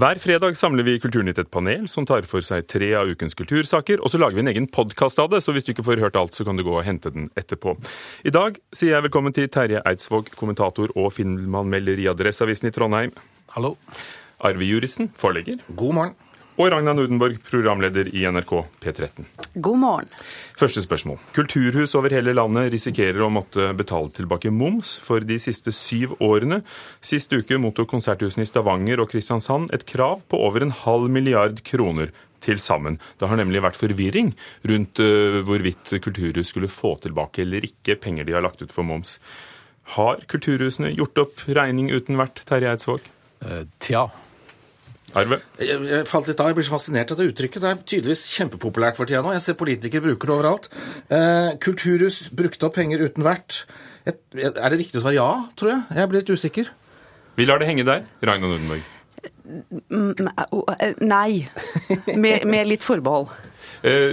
Hver fredag samler vi i Kulturnytt et panel som tar for seg tre av ukens kultursaker, og så lager vi en egen podkast av det, så hvis du ikke får hørt alt, så kan du gå og hente den etterpå. I dag sier jeg velkommen til Terje Eidsvåg, kommentator og filmanmelder i Adresseavisen i Trondheim. Hallo. Arve Juritzen, forlegger. God morgen. Og Ragna Nordenborg, programleder i NRK P13. God morgen. Første spørsmål. Kulturhus over hele landet risikerer å måtte betale tilbake moms for de siste syv årene. Sist uke mottok konserthusene i Stavanger og Kristiansand et krav på over en halv milliard kroner til sammen. Det har nemlig vært forvirring rundt uh, hvorvidt kulturhus skulle få tilbake eller ikke penger de har lagt ut for moms. Har kulturhusene gjort opp regning uten vert, Terje Eidsvåg? Uh, tja. Arve? Jeg, jeg falt litt av. Jeg blir så fascinert av det uttrykket. Det er tydeligvis kjempepopulært for tida nå. Jeg ser politikere bruker det overalt. Eh, kulturhus brukte opp penger uten vert. Et, er det riktig å svare ja, tror jeg? Jeg blir litt usikker. Vi lar det henge der. Ragna Nordenborg. Nei. Med, med litt forbehold. Eh,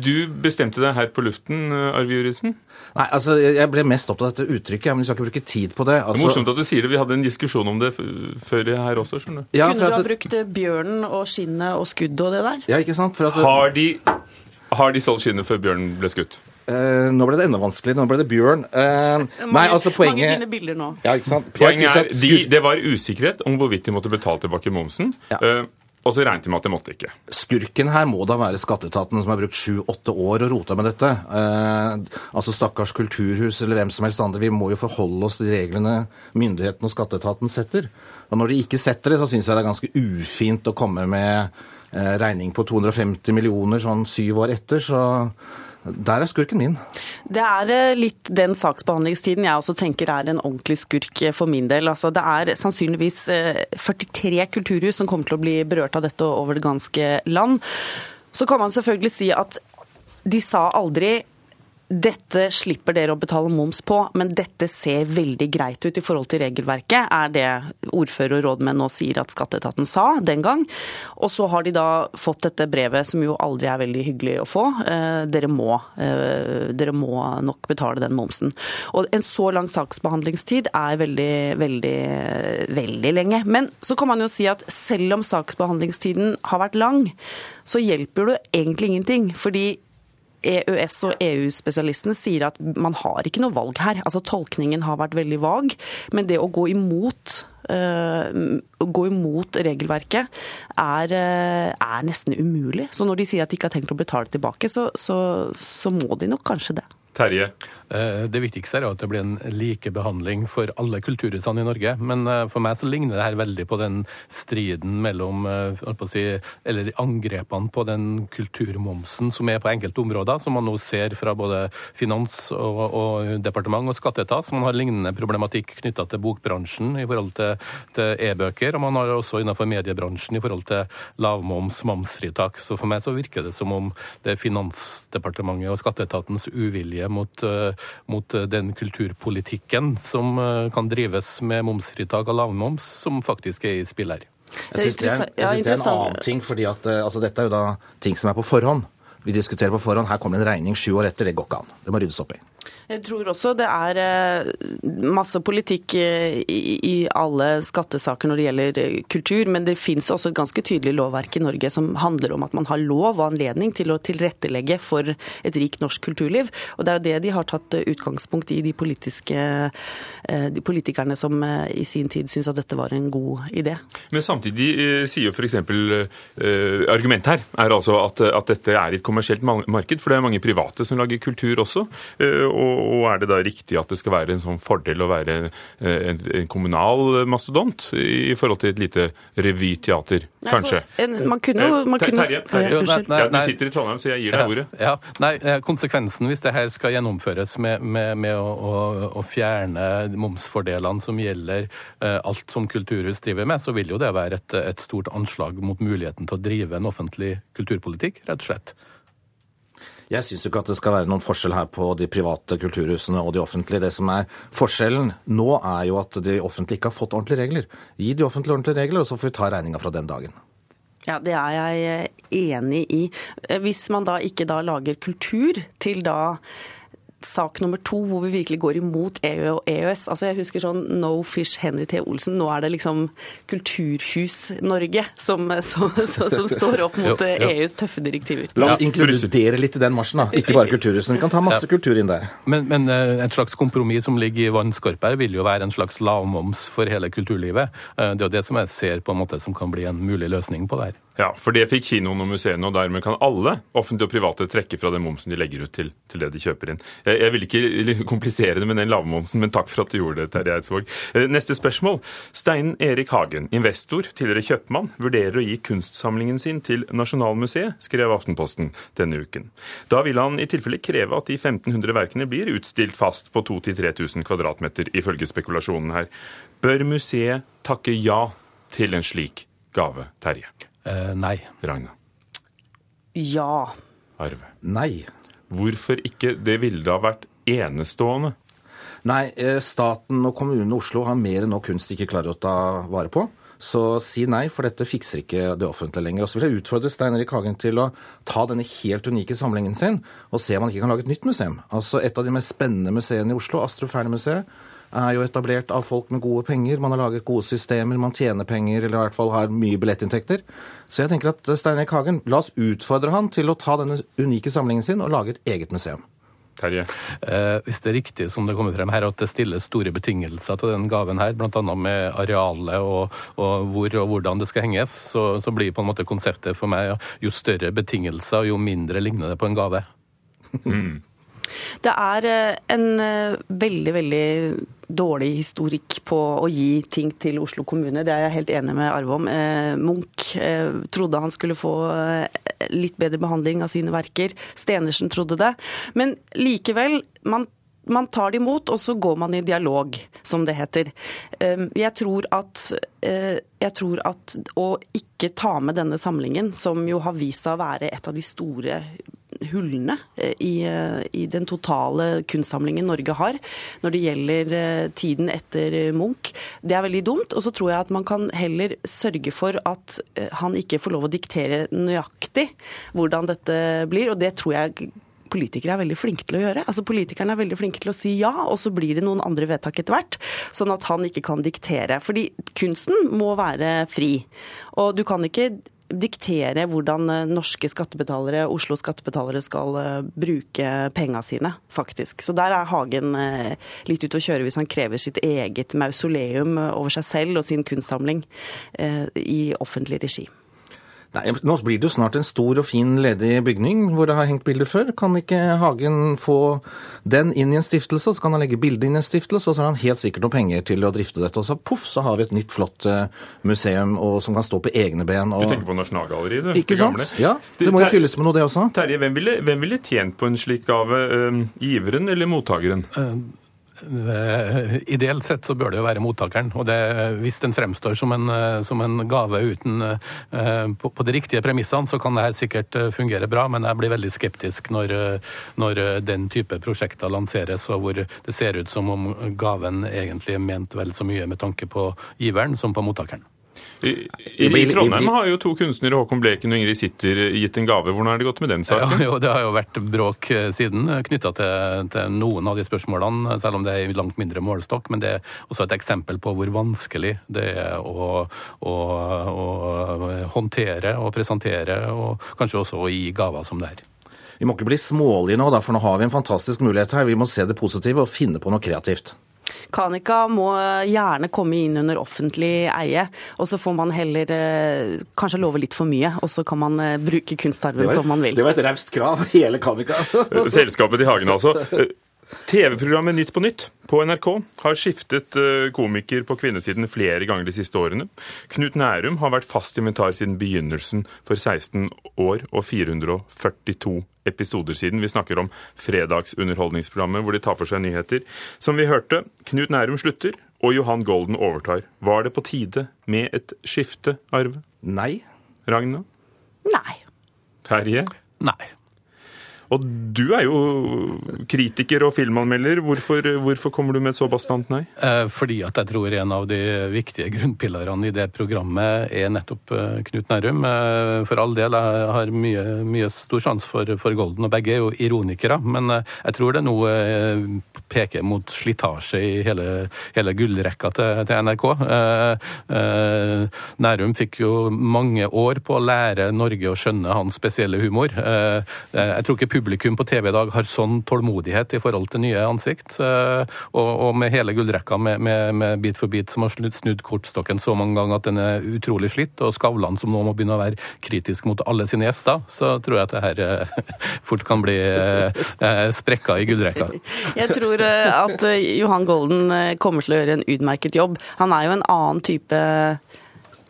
du bestemte deg her på luften, Arve Jurisen? Nei, altså, Jeg ble mest opptatt av dette uttrykket, men vi skal ikke bruke tid på det. Altså... Det er morsomt at du sier det. Vi hadde en diskusjon om det før her også. skjønner du. Ja, Kunne du ha brukt bjørnen og skinnet og skuddet og det der? Ja, ikke sant? At... Har, de, har de solgt skinnet før bjørnen ble skutt? Uh, nå ble det enda vanskeligere. Nå ble det bjørn. Uh, mange, nei, altså poenget Mange fine bilder nå. Ja, ikke sant? Poenget er, de, Det var usikkerhet om hvorvidt de måtte betale tilbake momsen. Ja. Uh, og så regnet de med at de måtte ikke. Skurken her må da være skatteetaten, som har brukt sju-åtte år og rota med dette. Eh, altså stakkars kulturhus eller hvem som helst andre. Vi må jo forholde oss til reglene myndighetene og skatteetaten setter. Og når de ikke setter det, så syns jeg det er ganske ufint å komme med eh, regning på 250 millioner sånn syv år etter. så der er skurken min. Det er eh, litt den saksbehandlingstiden jeg også tenker er en ordentlig skurk eh, for min del. Altså, det er sannsynligvis 43 eh, kulturhus som kommer til å bli berørt av dette over det ganske land. Så kan man selvfølgelig si at de sa aldri dette slipper dere å betale moms på, men dette ser veldig greit ut i forhold til regelverket, er det ordfører og rådmenn nå sier at skatteetaten sa den gang. Og så har de da fått dette brevet, som jo aldri er veldig hyggelig å få. Eh, dere må, eh, dere må nok betale den momsen. Og en så lang saksbehandlingstid er veldig, veldig, veldig lenge. Men så kan man jo si at selv om saksbehandlingstiden har vært lang, så hjelper det egentlig ingenting. fordi EØS- og EU-spesialistene sier at man har ikke noe valg her. Altså Tolkningen har vært veldig vag, men det å gå imot Uh, gå imot regelverket er, uh, er, nesten umulig. Så når de sier at de ikke har tenkt å betale tilbake, så, så, så må de nok kanskje det. Terje? Eh, det viktigste er jo at det blir en likebehandling for alle kulturhusene i Norge. Men eh, for meg så ligner det her veldig på den striden mellom eh, si, Eller angrepene på den kulturmomsen som er på enkelte områder, som man nå ser fra både finans og, og departement og skatteetat. Man har lignende problematikk knytta til bokbransjen i forhold til e-bøker. Og man har også innenfor mediebransjen i forhold til lavmoms, momsfritak. Så for meg så virker det som om det er Finansdepartementet og skatteetatens uvilje mot, eh, mot eh, den kulturpolitikken som eh, kan drives med momsfritak og lavmoms, som faktisk er i spill her. Jeg syns det, det, er en annen ting, fordi at altså, dette er jo da ting som er på forhånd. Vi diskuterer på forhånd. Her kommer det en regning sju år etter. Det går ikke an. Det må ryddes opp i. Jeg tror også det er eh, masse politikk eh, i alle skattesaker når det gjelder eh, kultur, men det finnes også et ganske tydelig lovverk i Norge som handler om at man har lov og anledning til å tilrettelegge for et rikt norsk kulturliv. Og Det er jo det de har tatt utgangspunkt i, de, de politikerne som i sin tid syntes at dette var en god idé. Men samtidig sier jo f.eks. argumentet her er altså at, at dette er et kommersielt marked, for det er mange private som lager kultur også. Og og er det da riktig at det skal være en sånn fordel å være eh, en, en kommunal mastodont i forhold til et lite revyteater, kanskje? Altså, man kunne jo eh, Terje, Terje. Ja, du sitter i Trondheim, så jeg gir deg ordet. Ja, nei, eh, Konsekvensen hvis det her skal gjennomføres med, med, med å, å, å, fjerne momsfordelene som gjelder alt som kulturhus driver med, så vil jo det være et, et stort anslag mot muligheten til å drive en offentlig kulturpolitikk, rett og slett. Jeg syns ikke at det skal være noen forskjell her på de private kulturhusene og de offentlige. Det som er forskjellen nå, er jo at de offentlige ikke har fått ordentlige regler. Gi de offentlige ordentlige regler, og så får vi ta regninga fra den dagen. Ja, Det er jeg enig i. Hvis man da ikke da lager kultur til da sak nummer to hvor vi virkelig går imot EU og EØS. Altså jeg husker sånn No Fish Henry T. Olsen. Nå er det liksom Kulturhus-Norge som, som, som, som, står opp mot jo, jo. EUs tøffe direktiver. La oss inkludere litt i den marsjen, da. Ikke bare Kulturhuset. Vi kan ta masse ja. kultur inn der. Men, men eh, et slags kompromiss som ligger i vannskorpa her, vil jo være en slags lavmoms for hele kulturlivet. Eh, det er jo det som jeg ser på en måte som kan bli en mulig løsning på det her. Ja, for det fikk kinoene og museene, og dermed kan alle, offentlige og private, trekke fra den momsen de legger ut til, til det de kjøper inn. Jeg, jeg, vil ikke komplisere det med den lavmomsen, men takk for at du gjorde det, Terje Eidsvåg. Eh, neste spørsmål. Stein Erik Hagen, investor, tidligere kjøpmann, vurderer å gi kunstsamlingen sin til Nasjonalmuseet, skrev Aftenposten denne uken. Da vil han i tilfelle kreve at de 1500 verkene blir utstilt fast på 2000-3000 kvadratmeter, ifølge spekulasjonen her. Bør museet takke ja til en slik gave, Terje? Eh, nei. Ragna? Ja. Arve? Nei. Hvorfor ikke? Det ville da vært enestående. Nei, eh, staten og kommunen Oslo har mer enn nok kunst de ikke klarer å ta vare på. Så si nei, for dette fikser ikke det offentlige lenger. Og så vil jeg utfordre Stein Erik Hagen til å ta denne helt unike samlingen sin og se om han ikke kan lage et nytt museum. Altså Et av de mest spennende museene i Oslo, Astrup Fearnley-museet, er jo etablert av folk med gode penger. Man har laget gode systemer, man tjener penger, eller i hvert fall har mye billettinntekter. Så jeg tenker at Stein Erik Hagen, la oss utfordre han til å ta denne unike samlingen sin og lage et eget museum. Terje? Eh, hvis det er riktig som det kommer frem her, at det stilles store betingelser til den gaven her, bl.a. med arealet og, og, hvor og hvordan det skal henges, så, så, blir på en måte konseptet for meg jo større betingelser, jo mindre ligner det på en gave. Mm. Det er eh, en eh, veldig, veldig dårlig historikk på å gi ting til Oslo kommune. Det er jeg helt enig med Arve om. Eh, Munch trodde han skulle få litt bedre behandling av sine verker. Stenersen trodde det. Men likevel, man man tar det imot, og så går man i dialog, som det heter. Jeg tror at, jeg tror at å ikke ta med denne samlingen, som jo har vist seg å være et av de store hullene eh, i, eh, i, den totale kunstsamlingen Norge har når det gjelder eh, tiden etter Munch. Det er veldig dumt. Og så tror jeg at man kan heller sørge for at han ikke får lov å diktere nøyaktig hvordan dette blir. Og det tror jeg politikere er veldig flinke til å gjøre. Altså Politikerne er veldig flinke til å si ja, og så blir det noen andre vedtak etter hvert. Sånn at han ikke kan diktere. Fordi kunsten må være fri. Og du kan ikke diktere hvordan eh, norske skattebetalere, Oslo skattebetalere skal eh, bruke penga sine, faktisk. Så der er Hagen eh, litt ute å kjøre hvis han krever sitt eget mausoleum over seg selv og sin kunstsamling i offentlig regi. Nei, Nå blir det jo snart en stor og fin ledig bygning hvor det har hengt bilder før. Kan ikke Hagen få den inn i en stiftelse, så kan han legge bildet inn i en stiftelse, og så har han helt sikkert noen penger til å drifte dette. Og så poff, så har vi et nytt, flott uh, museum og, som kan stå på egne ben. Og... Du tenker på Nasjonalgalleriet, du? Ikke sant? Ja, det må jo fylles med noe, det også. Terje, hvem ville, hvem ville tjent på en slik gave? Uh, giveren eller mottakeren? Uh, Eh, ideelt sett så bør det jo være mottakeren. og det, Hvis den fremstår som en, eh, som en gave uten, eh, på, på, de riktige premissene, så kan det her sikkert fungere bra, men jeg blir veldig skeptisk når, når den type prosjekter lanseres, og hvor det ser ut som om gaven egentlig er ment vel så mye med tanke på giveren som på mottakeren. I, i, I, Trondheim har jo to kunstnere, Håkon Bleken og Ingrid Sitter, gitt en gave. Hvordan har det gått med den saken? Ja, jo, det har jo vært bråk eh, siden eh, knytta til, til, noen av de spørsmålene, selv om det er i langt mindre målestokk. Men det er også et eksempel på hvor vanskelig det er å, å, å håndtere og presentere, og kanskje også å gi gaver som det her. Vi må ikke bli smålige nå, da, for nå har vi en fantastisk mulighet her. Vi må se det positive og finne på noe kreativt. Kanika må gjerne komme inn under offentlig eie, og så får man heller eh, kanskje love litt for mye, og så kan man eh, bruke kunstarven som man vil. Det var et raust krav, hele Kanika. Selskapet til Hagen, altså. TV-programmet Nytt på Nytt på NRK har skiftet eh, komiker på kvinnesiden flere ganger de siste årene. Knut Nærum har vært fast inventar siden begynnelsen for 16 år og 442 episoder siden. Vi snakker om fredagsunderholdningsprogrammet hvor de tar for seg nyheter. Som vi hørte, Knut Nærum slutter, og Johan Golden overtar. Var det på tide med et skifte, Arve? Nei. Ragna? Nei. Terje? Nei. Og du er jo kritiker og filmanmelder. Hvorfor, hvorfor kommer du med et så bastant nei? Eh, fordi at jeg tror en av de viktige grunnpilarene i det programmet er nettopp eh, Knut Nærum. Eh, for all del, jeg har mye, mye stor sjanse for, for, Golden, og begge er jo ironikere. Men jeg tror det nå peker mot slitasje i hele, hele gullrekka til, til NRK. Nærum fikk jo mange år på å lære Norge å skjønne hans spesielle humor. Jeg tror ikke publikum på TV i dag har sånn tålmodighet i forhold til nye ansikt. Eh, og, med hele gullrekka med, med, med, Bit for bit som har snudd kortstokken så mange ganger at den er utrolig slitt, og Skavlan som nå må begynne å være kritisk mot alle sine gjester, så tror jeg at det her eh, fort kan bli eh, sprekka i gullrekka. Jeg tror at Johan Golden kommer til å gjøre en utmerket jobb. Han er jo en annen type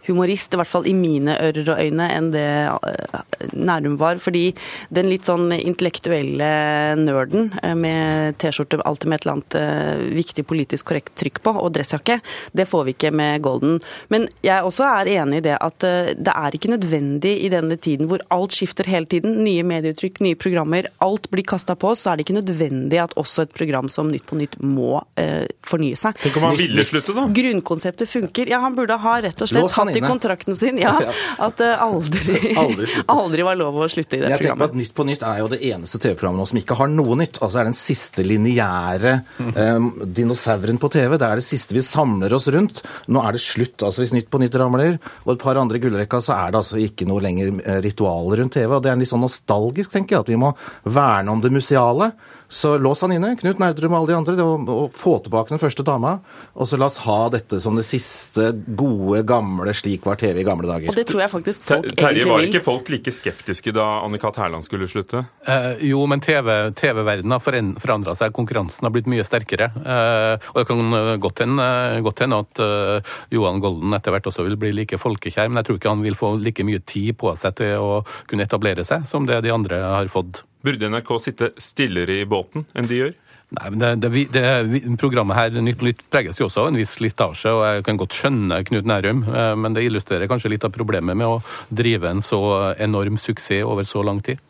humorist, i hvert fall i mine ører og øyne, enn det eh, Nærum var. Fordi den litt sånn intellektuelle nerden eh, med T-skjorte alltid med et eller annet eh, viktig politisk korrekt trykk på, og dressjakke, det får vi ikke med Golden. Men jeg også er enig i det at det er ikke nødvendig i denne tiden hvor alt skifter hele tiden, nye medieuttrykk, nye programmer, alt blir kasta på oss, så er det ikke nødvendig at også et program som Nytt på Nytt må eh, fornye seg. Tenk om han ville slutte, da? Grunnkonseptet funker. Ja, han burde ha rett og slett hatt i kontrakten sin ja, at det aldri, aldri, aldri, var lov å slutte i det jeg programmet. Jeg tenker at Nytt på Nytt er jo det eneste TV-programmet som ikke har noe nytt. Altså er den siste lineære um, dinosauren på TV. Det er det siste vi samler oss rundt. Nå er det slutt. altså Hvis Nytt på Nytt ramler, og et par andre gullrekka, så er det altså ikke noe lenger eh, ritualer rundt TV. og Det er litt sånn nostalgisk, tenker jeg, at vi må verne om det museale. Så lås han inne, Knut Nerdrum og alle de andre, og, og få tilbake den første dama. Og så la oss ha dette som det siste gode, gamle, slik var TV i gamle dager. Og det tror jeg faktisk folk Terje, egentlig vil. Var ikke folk like skeptiske da Annika Terland skulle slutte? Eh, jo, men TV-verdenen TV har forandra seg. Konkurransen har blitt mye sterkere. Eh, og det kan godt hende, godt hende at uh, Johan Golden etter hvert også vil bli like folkekjær, men jeg tror ikke han vil få like mye tid på seg til å kunne etablere seg som det de andre har fått. Burde NRK sitte stillere i båten enn de gjør? Nei, men det, det, det, Programmet her Nytt på Nytt preges jo også av en viss slitasje, og jeg kan godt skjønne Knut Nærum, eh, men det illustrerer kanskje litt av problemet med å drive en så enorm suksess over så lang tid.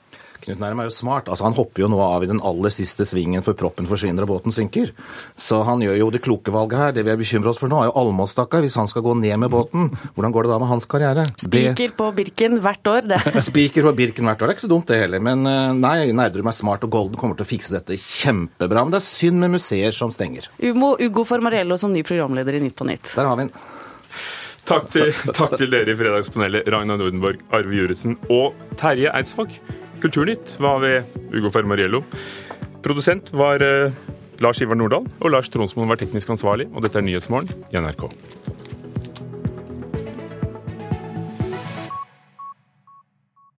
Knut Nærum er jo smart. Altså, han hopper jo nå av i den aller siste svingen før proppen forsvinner og båten synker. Så han gjør jo det kloke valget her. Det vi er bekymra oss for nå, er jo Almås, stakkar. Hvis han skal gå ned med båten, hvordan går det da med hans karriere? Spiker på Birken hvert år, det. Spiker på Birken hvert år. Det er ikke så dumt, det heller. Men eh, nei, Nerdrum er smart, og Golden kommer til å fikse dette kjempebra. Men det er synd med museer som stenger. Umo Ugo Formarello som ny programleder i Nytt på Nytt. Der har vi den. Takk til, takk til dere i Fredagspanelet, Ragna Nordenborg, Arve Juritzen og Terje Eidsvåg. Kulturnytt var ved Ugo Fermariello. Produsent var eh, Lars Ivar Nordahl, og Lars Tronsmoen var teknisk ansvarlig. Og dette er Nyhetsmorgen i NRK.